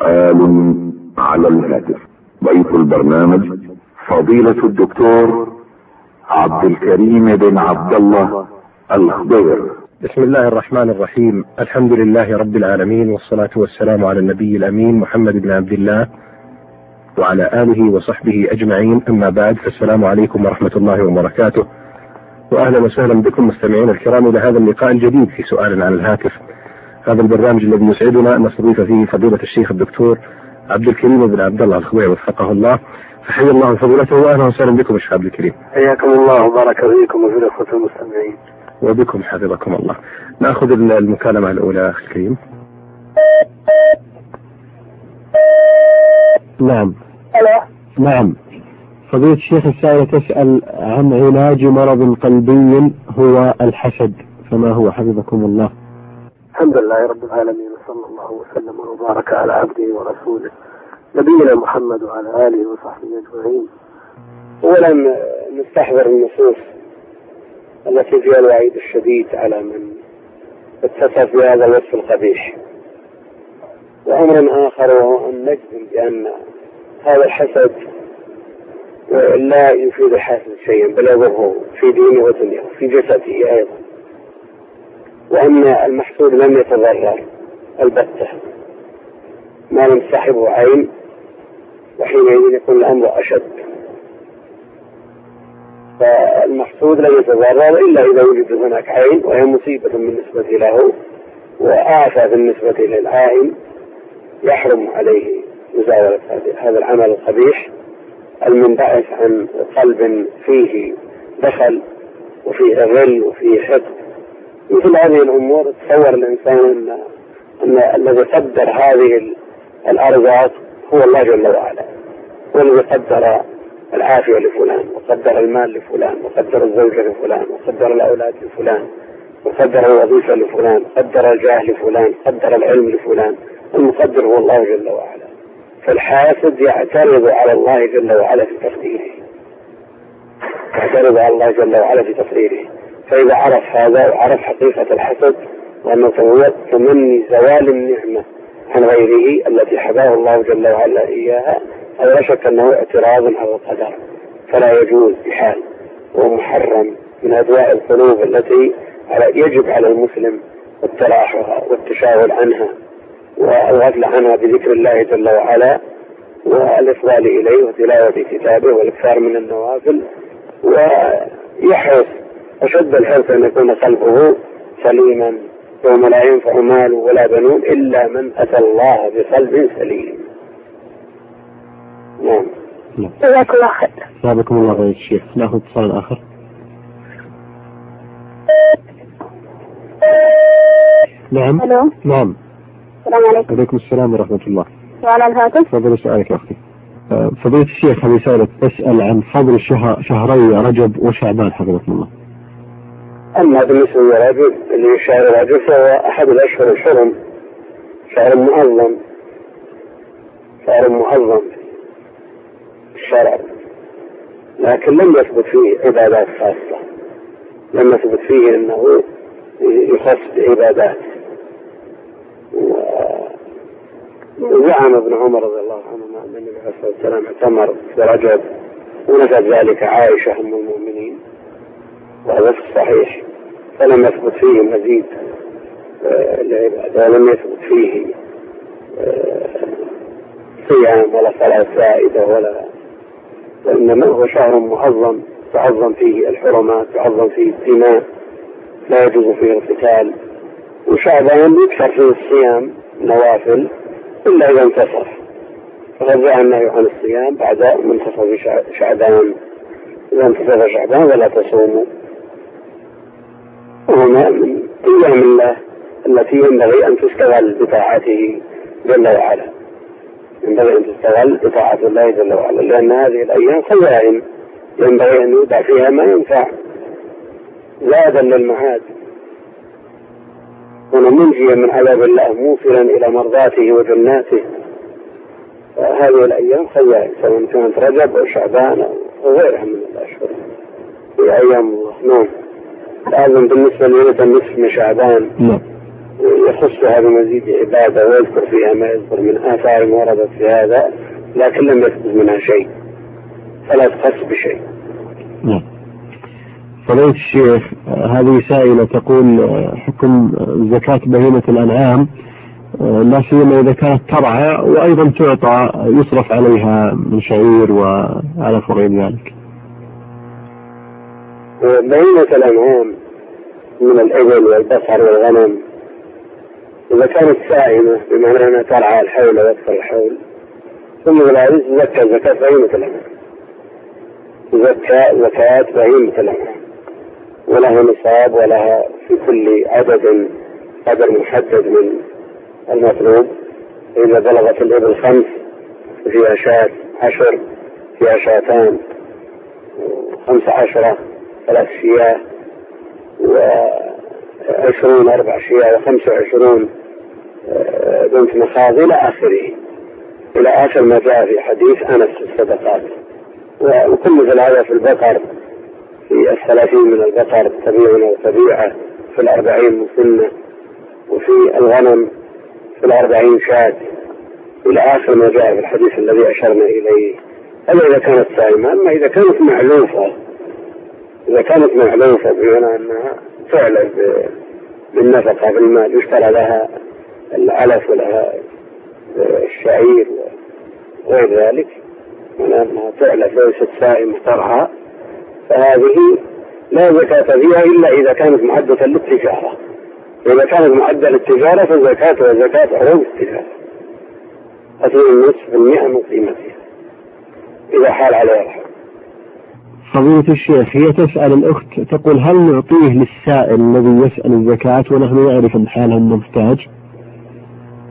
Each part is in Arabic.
سؤال على الهاتف. ضيف البرنامج فضيلة الدكتور عبد الكريم بن عبد الله الخضير. بسم الله الرحمن الرحيم. الحمد لله رب العالمين والصلاة والسلام على النبي الأمين محمد بن عبد الله وعلى آله وصحبه أجمعين. أما بعد فالسلام عليكم ورحمة الله وبركاته. وأهلا وسهلا بكم مستمعين الكرام إلى هذا اللقاء الجديد في سؤال على الهاتف. هذا البرنامج الذي يسعدنا أن نستضيف فيه فضيلة الشيخ الدكتور عبد الكريم بن عبد الله الخضيع وفقه الله فحيا الله فضيلته واهلا وسهلا بكم الشيخ عبد الكريم. حياكم الله وبارك فيكم وفي الأخوة المستمعين. وبكم حفظكم الله. نأخذ المكالمة الأولى أخي الكريم. نعم. ألو. نعم. فضيلة الشيخ السائلة تسأل عن علاج مرض قلبي هو الحسد فما هو حفظكم الله؟ الحمد لله رب العالمين وصلى الله وسلم وبارك على عبده ورسوله نبينا محمد وعلى آله وصحبه أجمعين. اولا نستحضر النصوص التي فيها الوعيد الشديد على من اتصف بهذا الوصف القبيح. وامر آخر وهو أن نجزم بأن هذا الحسد لا يفيد الحاسد شيئا بل يضره في دينه ودنياه في جسده أيضا. وأن المحسود لم يتضرر البتة. ما لم تصاحبه عين وحينئذ يكون الأمر أشد. فالمحسود لن يتضرر إلا إذا وجد هناك عين وهي مصيبة بالنسبة له وآفة بالنسبة للعائن يحرم عليه مزاولة هذا العمل القبيح. المنبعث عن قلب فيه دخل وفيه غل وفيه حقد. مثل هذه الأمور تصور الإنسان أن أن الذي قدر هذه الأرزاق هو الله جل وعلا. هو الذي قدر العافية لفلان وقدر المال لفلان وقدر الزوجة لفلان وقدر الأولاد لفلان وقدر الوظيفة لفلان قدر الجاه لفلان قدر العلم لفلان. المقدر هو الله جل وعلا. فالحاسد يعترض على الله جل وعلا في تقديره. يعترض على الله جل وعلا في تقديره. فإذا عرف هذا وعرف حقيقة الحسد وأنه هو تمني زوال النعمة عن غيره التي حباه الله جل وعلا إياها هذا لا شك أنه اعتراض على القدر. فلا يجوز بحال ومحرم من أدواء القلوب التي يجب على المسلم التراحها والتشاغل عنها والغفل عنها بذكر الله جل وعلا والإقبال إليه وتلاوة كتابه والإكثار من النوافل ويحرص أشد الحرص أن يكون قلبه سليما يوم لا ينفع مال ولا بنون إلا من أتى الله بقلب سليم. نعم. جزاك الله خير. جزاكم الله خير الشيخ. ناخذ اتصال آخر. نعم. ألو. نعم. السلام عليكم. عليكم السلام ورحمة الله. وعلى الهاتف تفضل سؤالك يا أختي آه، فضيلة الشيخ هذه سائلة تسأل عن فضل شهر شهري رجب وشعبان حفظكم الله. أما بالنسبة للرجل اللي شهر الرجل فهو أحد الأشهر الحرم. شهر معظم شهر معظم الشرع لكن لم يثبت فيه عبادات خاصة. لم يثبت فيه أنه يخص بعبادات. وزعم ابن عمر رضي الله عنهما أن النبي عليه الصلاة والسلام اعتمر في رجب ونفت ذلك عائشة أم المؤمنين. وهذا في الصحيح. فلم يثبت فيه مزيد العبادة ولم يثبت فيه صيام ولا صلاة زائدة ولا وإنما هو شهر معظم تعظم فيه الحرمات تعظم فيه الدماء لا يجوز فيه القتال. وشعبان يكثر فيه الصيام نوافل إلا إذا انتصف فقد جاء النهي عن الصيام بعد منتصف شعبان. إذا انتصف شعبان فلا تصوموا. وهما من أيام الله التي ينبغي أن تستغل بطاعته جل وعلا. ينبغي أن تستغل بطاعة الله جل وعلا لأن هذه الأيام خزائن. ينبغي أن يودع فيها ما ينفع. زادا للمعاد ونمنجيا من عذاب الله موصلا إلى مرضاته وجناته. هذه الأيام خزائن سواء كانت رجب أو شعبان أو غيرها من الأشهر. في أيام الله. نعم. لازم بالنسبة لليلة النصف من شعبان. نعم. يخصها بمزيد عبادة ويذكر فيها ما يذكر من آثار وردت في هذا لكن لم يثبت منها شيء. فلا تخص بشيء. نعم. فضيلة الشيخ هذه سائلة تقول حكم زكاة بهيمة الأنعام لا سيما إذا كانت ترعى وأيضا تعطى يصرف عليها من شعير وعلى غير ذلك. بهيمة الأنعام من الإبل والبقر والغنم. إذا كانت سائمة بمعنى أنها ترعى الحول وأكثر الحول ثم لا تزكى زكاة بهيمة الأنعام. تزكى زكاة بهيمة الأنعام ولها نصاب ولها في كل عدد قدر محدد من المطلوب. إذا بلغت الإبل خمس فيها شاة عشر فيها شاتان خمس عشرة. ثلاث شياه وعشرون أربع شياه وخمس وعشرون آه، بنت مخاض إلى آخره. إلى آخر ما جاء في حديث أنس الصدقات. وكل هذا في البقر في الثلاثين من البقر تبيع وتبيعة في الأربعين مسنة وفي الغنم في الأربعين شاة. إلى آخر ما جاء في الحديث الذي أشرنا إليه. هذا إذا كانت سائمة أما إذا كانت معلوفة إذا كانت معلوفة بمعنى أنها تعلف بالنفقة بالمال يشترى لها العلف ولها الشعير وغير ذلك من أنها تعلف ليست سائمة ترعى فهذه لا زكاة فيها إلا إذا كانت معدة للتجارة. إذا كانت معدة للتجارة فزكاتها زكاة عروض التجارة. أثنين النصف المئة من قيمتها إذا حال عليها الحول فضيلة الشيخ هي تسأل الأخت تقول هل نعطيه للسائل الذي يسأل الزكاة ونحن نعرف أن حاله محتاج؟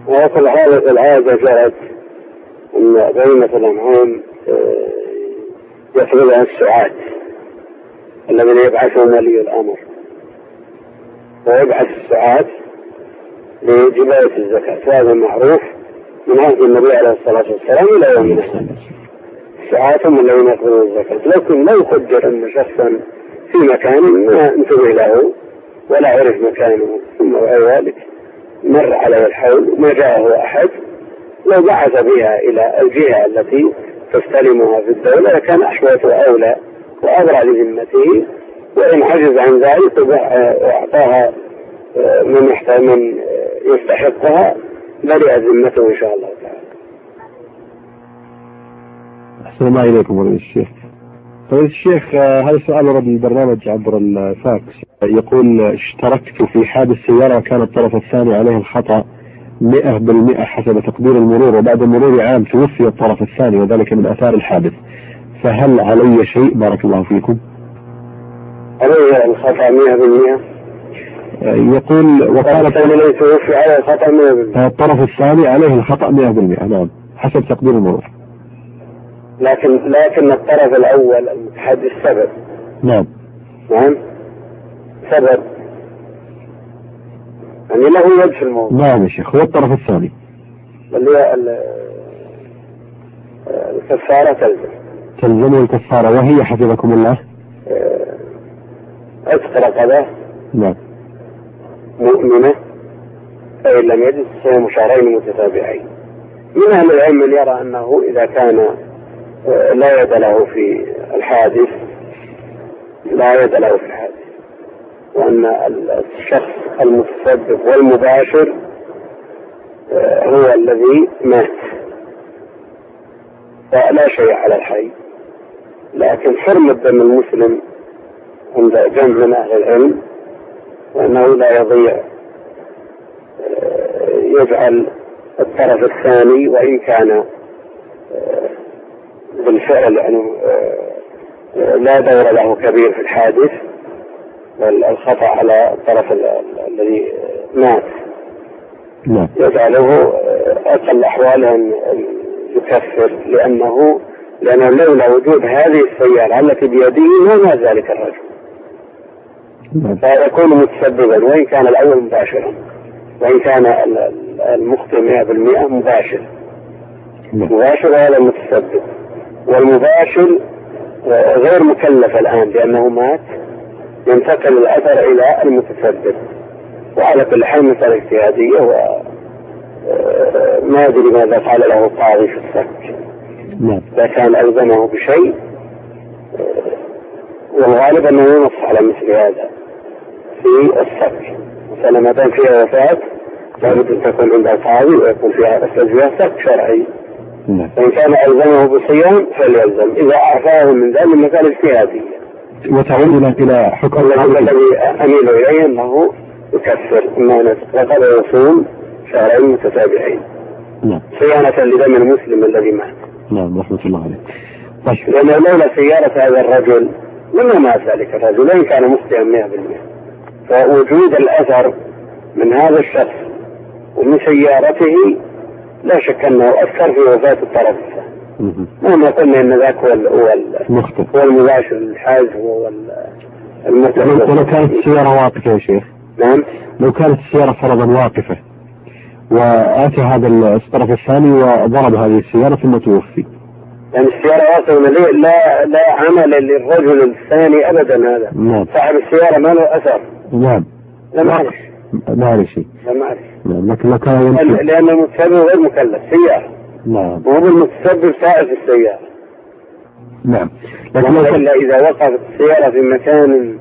وفي الحالة العادة جرت أن بهيمة الأنعام آه، يفرضها السعاة الذين يبعثهم ولي الأمر ويبعث السعاة لجباية الزكاة وهذا معروف من عهد النبي عليه الصلاة والسلام إلى يومنا السعاة هم الذين يقبلون الزكاة. لكن لو قدر أن شخصا في مكان ما انتبه له ولا عرف مكانه. ثم بعد ذلك مر عليه الحول وما جاءه أحد لو بعث بها إلى الجهة التي تستلمها في الدولة لكان أحوط وأولى وأبرع لذمته. وإن عجز عن ذلك وأعطاها آه، من من يستحقها برئ ذمته إن شاء الله تعالى. أحسن الله إليكم فضيلة الشيخ. فضيلة الشيخ آه، هذا سؤال ورد البرنامج عبر الفاكس. يقول اشتركت في حادث سيارة وكان الطرف الثاني عليه الخطأ مئة بالمئة حسب تقدير المرور وبعد مرور عام توفي الطرف الثاني وذلك من آثار الحادث. فهل علي شيء؟ بارك الله فيكم؟ عليه الخطأ 100% يقول وقال الثاني ليس توفي عليه الخطأ 100% الطرف الثاني عليه الخطأ 100% نعم حسب تقدير المرور. لكن لكن الطرف الأول المتحدث سبب نعم. نعم. سبب. يعني له يد في الموضوع. نعم يا شيخ هو الطرف الثاني. اللي هي الكفارة تلزم. تلزمه الكفارة وهي حفظكم الله. عتق رقبة نعم. مؤمنة. فإن لم يجد صوم شهرين متتابعين. من أهل العلم من يرى أنه إذا كان آه، لا يد له في الحادث لا يد له في الحادث. وأن الشخص المتسبب والمباشر آه، هو الذي مات. فلا شيء على الحي. لكن حرم الدم المسلم عند جمع من أهل العلم وأنه لا يضيع آه، يجعل الطرف الثاني وإن كان بالفعل يعني آه، لا دور له كبير في الحادث بل الخطأ على الطرف الذي مات نعم. يجعله أقل أحواله أن يكفر لأنه لأنه لولا وجود هذه السيارة التي بيده ما مات ذلك الرجل نعم. فيكون متسببا وإن كان الأول مباشرا وإن كان المخطئ 100% مباشر نعم. مباشر هذا متسبب والمباشر غير مكلف الآن لأنه مات. ينتقل الأثر إلى المتسبب. وعلى كل حال مسألة اجتهادية و آه، ما أدري ماذا فعل له القاضي في السك نعم. إذا كان ألزمه بشيء آه، والغالب أنه ينص على مثل هذا في السك مثلا ما دام فيها وفاة لابد أن تكون عند القاضي ويكون فيها فيها سك شرعي. نعم. فإن كان ألزمه بصيام فليلزم. إذا أعفاه من ذلك مسألة اجتهادية وتعود إلى إلى حكم الذي أميل إليه أنه يكفر. إما وقد يصوم شهرين متتابعين. نعم. صيانة لدم المسلم الذي مات. نعم رحمة الله عليك طيب. لأنه لولا سيارة هذا الرجل لما مات ذلك الرجل؟ وإن كان مخطئا 100% فوجود الأثر من هذا الشخص ومن سيارته لا شك أنه أثر في وفاة الطرف الثاني. مهم. مهما قلنا أن ذاك هو هو ال- مخطئ. هو المباشر الحاز هو ال- المتهم ولو كانت السيارة واقفة يا شيخ. نعم. لو كانت السيارة فرضا واقفة وآتى هذا الطرف الثاني وضرب هذه السيارة ثم توفي. يعني السيارة واصلة لا لا عمل للرجل الثاني أبدا هذا. نعم. صاحب السيارة ما له أثر. نعم. لا معلش. ما عليه شيء. لا معلش نعم لكن لو كان يمشي لأن المتسبب غير مكلف سيارة. نعم. وهو المتسبب سائق السيارة. نعم. لكن لو كان إذا وقفت السيارة في مكان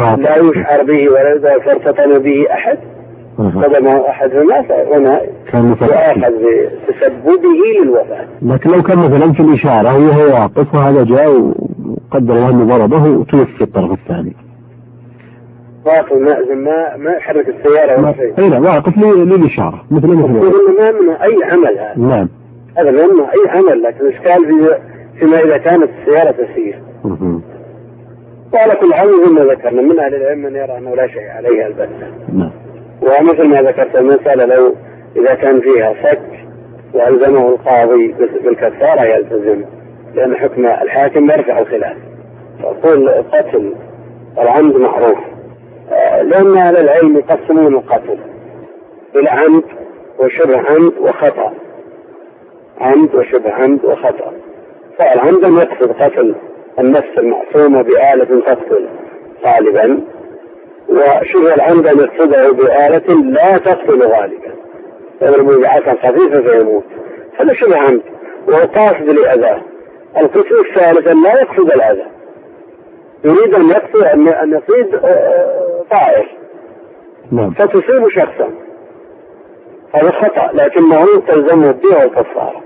آه،. لا يشعر به ولا فارتطم به أحد. صدمه أحد فمات هنا كان يؤاخذ بتسببه للوفاة. لكن لو كان مثلا في الإشارة وهو واقف وهذا جاء وقدر الله أنه ضربه وتوفي الطرف الثاني. واقف ما ما ما يحرك السيارة ولا شيء. أي نعم واقف لي- للإشارة مثل مثل ما منه أي عمل هذا. نعم. هذا ما منه أي عمل لكن الاشكال في فيما إذا كانت السيارة تسير. وعلى كل حال مثل ما ذكرنا. من أهل العلم من يرى أنه لا شيء عليها البتة. نعم. ومثل ما ذكرت المساله لو إذا كان فيها شك وألزمه القاضي بال- بالكفارة يلتزم لأن حكم الحاكم يرفع الخلاف. فقول قتل العمد معروف. لأن أهل العلم يقسمون القتل إلى عمد وشبه عمد وخطأ. عمد وشبه عمد وخطأ. فعل عمدا يقصد قتل النفس المعصومة بآلة تقتل غالبا وشبه العمد أن يقصده بآلة لا تقتل غالبا. يضرب بعصا خفيفة فيموت. هذا شبه عمد. وهو قاصد لأذاه القسم الثالث أن لا يقصد الأذى. يريد أن يقصد أن أن يصيد آه، طائر. نعم. فتصيب شخصا. هذا خطأ لكنه تلزمه به الكفارة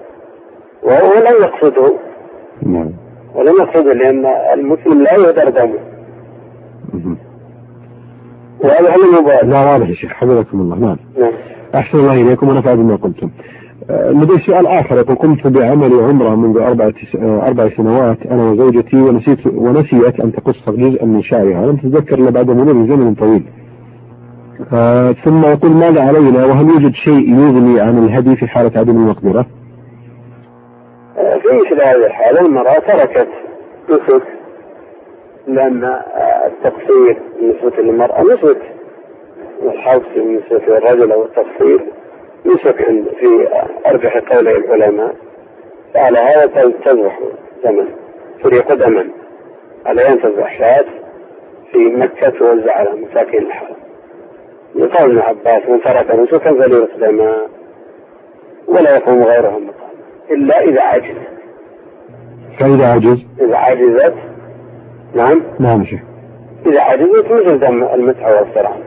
وهو لم يقصده. نعم. ولم يقصده لأن المسلم لا يهدر دمه. وهذا المبالغ لا واضح يا شيخ. حفظكم الله. نعم. نعم. أحسن الله إليكم ونفع بما قلتم. لدي سؤال آخر. يقول قمت بعمل عمرة منذ أربعة آه، أربع سنوات أنا وزوجتي ونسيت ونسيت أن تقص جزءا من شعرها. ولم تتذكر إلا بعد مرور زمن طويل. آه، ثم يقول ماذا علينا؟ وهل يوجد شيء يغني عن الهدي في حالة عدم المقدرة؟ آه، في مثل هذه الحالة المرأة تركت نسك لأن آه، التقصير بالنسبة للمرأة نسك والحوص بالنسبة للرجل أو التقصير. نسك في أرجح قولي العلماء. فعلى هذا تذبح دما تريق دما على أن تذبح شاة في مكة توزع على مساكين الحرم لقول ابن عباس من ترك نسكا فليرق دما ولا يقوم غيرهم مقام. إلا إذا عجز. فإذا عجز. إذا عجزت. نعم. نعم شيخ. إذا عجزت مثل دم المتعة والصرام.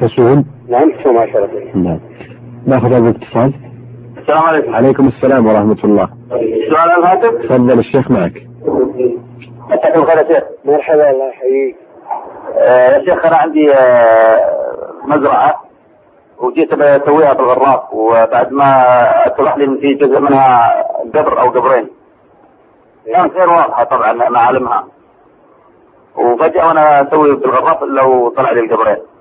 تصوم نعم عشرة أيام نعم. ناخذ هذا الاتصال. السلام عليكم. عليكم السلام ورحمة الله. سؤال الهاتف تفضل الشيخ معك. مساكم خير يا شيخ. مرحبا الله يحييك. آه، يا شيخ أنا عندي آه، مزرعة وجيت بسويها بالغراف وبعد ما اتضح لي ان في جزء منها قبر أو قبرين. كانت غير واضحة طبعا معالمها وفجأة وأنا أسوي بالغراف إلا وطلع لي القبرين.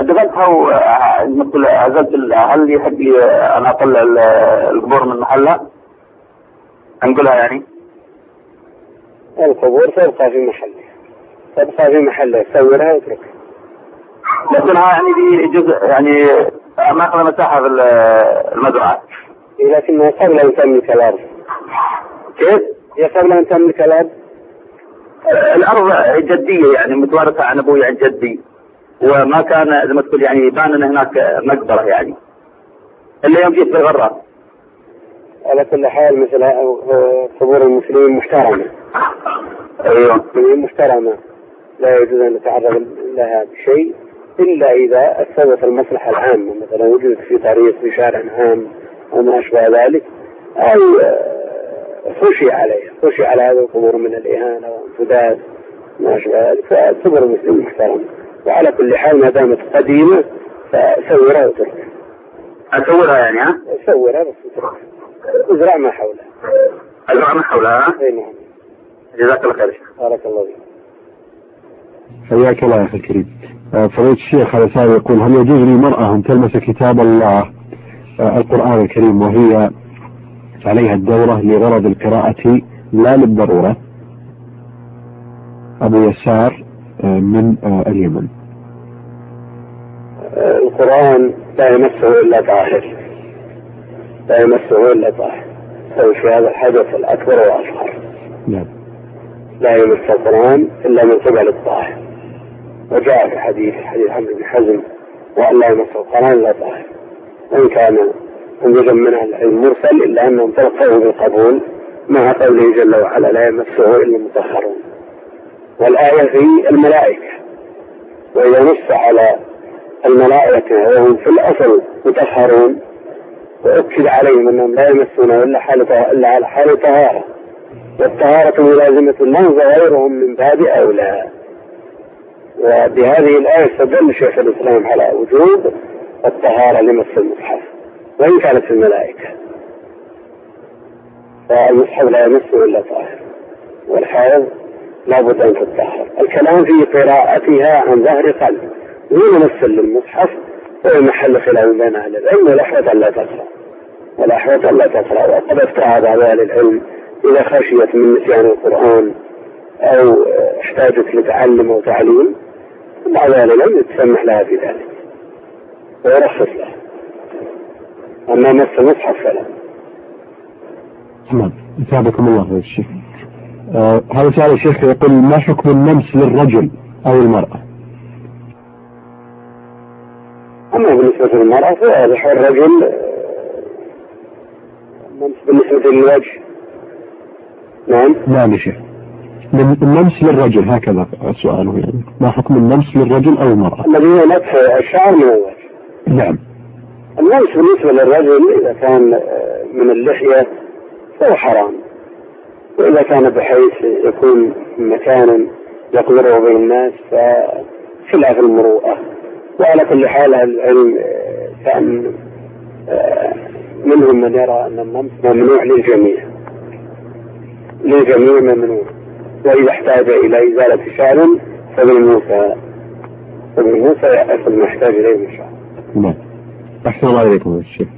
دخلتها ومثل عزلت ال- هل يحق لي أنا أطلع ال- القبور من محلها؟ انقلها يعني؟ القبور تبقى في محلها. تبقى في محلها سورها واتركها. لكنها يعني دي جزء يعني ماخذ مساحة في ال- المزرعه لكنها قبل ان تملك الأرض كيف؟ هي قبل ان تملك الأرض الأرض جدية يعني متوارثة عن أبوي عن جدي وما كان زي ما تقول يعني يبان إن هناك مقبرة يعني. إلا يوم جيت بالغرة. على كل حال مثل قبور المسلمين محترمة. أيوه. المسلمين محترمة. لا يجوز أن نتعرض لها بشيء إلا إذا استوت المصلحة العامة. مثلا وجدت في طريق في شارع عام أو ما أشبه ذلك. أو خشي عليه خشي على هذه القبور من الإهانة والانفداد ما أشبه ذلك. فالقبور المسلمين محترمة. وعلى كل حال ما دامت قديمة فسورها وتركها اصورها يعني ها؟ سورها بس وتركها ازرع ما حولها أزرع من حولها ها؟ إي نعم جزاك الله خير شيخ بارك الله فيك حياك الله يا أخي الكريم. آه، فضيلة الشيخ هذا سائل يقول هل يجوز للمرأة أن تلمس كتاب الله آه، القرآن الكريم وهي عليها الدورة لغرض القراءة لا للضرورة؟ أبو يسار آه، من آه، اليمن. القرآن لا يمسه إلا طاهر. لا يمسه إلا طاهر. أو في هذا الحدث الأكبر والأصغر. نعم. لا يمس القرآن إلا من قبل الطاهر. وجاء في حديث حديث عمرو بن حزم وأن لا يمس القرآن إلا طاهر. وإن كان انزجا من أهل العلم مرسل إلا أنهم تلقوه بالقبول مع قوله جل وعلا لا يمسه إلا المطهرون. والآية في الملائكة. وإذا نص على الملائكة وهم في الأصل مطهرون وأكد عليهم أنهم لا يمسونه إلا حالة إلا على حال طهارة والطهارة ملازمة لهم وغيرهم من باب أولى. وبهذه الآية استدل شيخ الإسلام على وجوب الطهارة لمس المصحف وإن كانت في الملائكة. فالمصحف لا يمسه إلا طاهر والحائض لابد أن تطهر. الكلام في قراءتها عن ظهر قلب مس للمصحف محل خلاف بين أهل العلم والأحوط ألا تقرأ والأحوط ألا تقرأ وقد افترى بعض أهل العلم إذا خشيت من نسيان القرآن أو احتاجت لتعلم أو تعليم بعض أهل العلم يتسمح لها في ذلك ويرخص لها أما مس المصحف فلا تمام. أثابكم الله يا الشيخ. آه، هذا سؤال الشيخ يقول ما حكم النمس للرجل أو المرأة؟ أما بالنسبة للمرأة فواضح الرجل. بالنسبة للوجه. نعم. نعم يا شيخ. من النمس للرجل هكذا سؤاله يعني. ما حكم النمس للرجل أو المرأة؟ الذي هو نتف الشعر من الوجه. نعم. النمس بالنسبة للرجل إذا كان آه، من اللحية فهو حرام. وإذا كان بحيث يكون مكان يقدره به الناس فخلاف المروءة. وعلى كل حال العلم كان آه، منهم من يرى أن النمس ممنوع للجميع للجميع ممنوع وإذا احتاج إلى إزالة شعر فابن موسى فابن موسى يأخذ ما يحتاج إليه من شعر نعم. أحسن الله إليكم يا شيخ.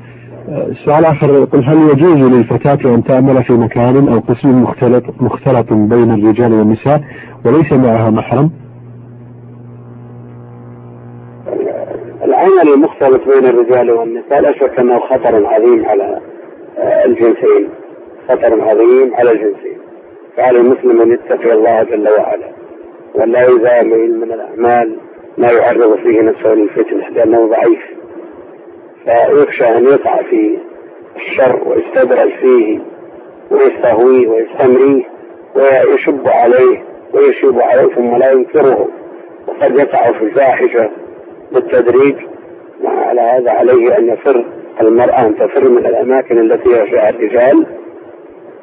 آه، سؤال آخر يقول هل يجوز للفتاة أن تعمل في مكان أو قسم مختلط مختلط بين الرجال والنساء وليس معها محرم؟ العمل المختلط بين الرجال والنساء لا شك أنه خطر عظيم على آه، الجنسين. خطر عظيم على الجنسين. فعلى المسلم أن يتقي الله جل وعلا. ولا يزامل من الأعمال ما يعرض فيه نفسه للفتنة لأنه ضعيف. فيخشى أن يقع في الشر ويستدرج فيه ويستهويه ويستمريه ويشب عليه ويشيب عليه ثم لا ينكره. وقد يقع في الفاحشة بالتدريج وعلى هذا عليه أن يفر المرأة أن تفر من الأماكن التي فيها الرجال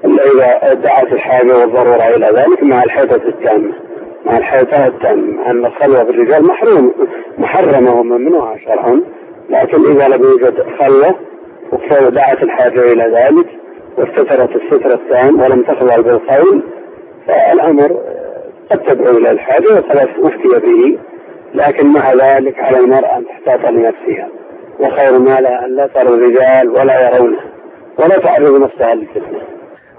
إلا إذا دعت الحاجة والضرورة إلى ذلك مع الحيطة التامة. مع الحيطة التامة. أن الخلوة بالرجال محروم محرمة وممنوعة شرعا. لكن إذا لم يوجد خلوة ودعت الحاجة إلى ذلك واستترت الستر التام ولم تخضع بالقول فالأمر قد تدعو إلى الحاجة وقد افتي به. لكن مع ذلك على المرأة أن تحتاط لنفسها. وخير ما لها أن لا ترى الرجال ولا يرونها ولا تعرض نفسها للفتنة.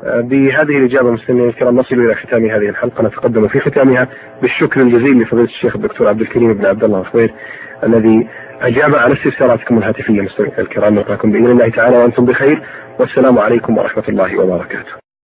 بهذه الإجابة مستمعينا الكرام نصل إلى ختام هذه الحلقة. نتقدم في ختامها بالشكر الجزيل لفضيلة الشيخ الدكتور عبد الكريم بن عبد الله الخضير الذي أجاب على استفساراتكم الهاتفية. مستمعينا الكرام نلقاكم بإذن الله تعالى وأنتم بخير. والسلام عليكم ورحمة الله وبركاته.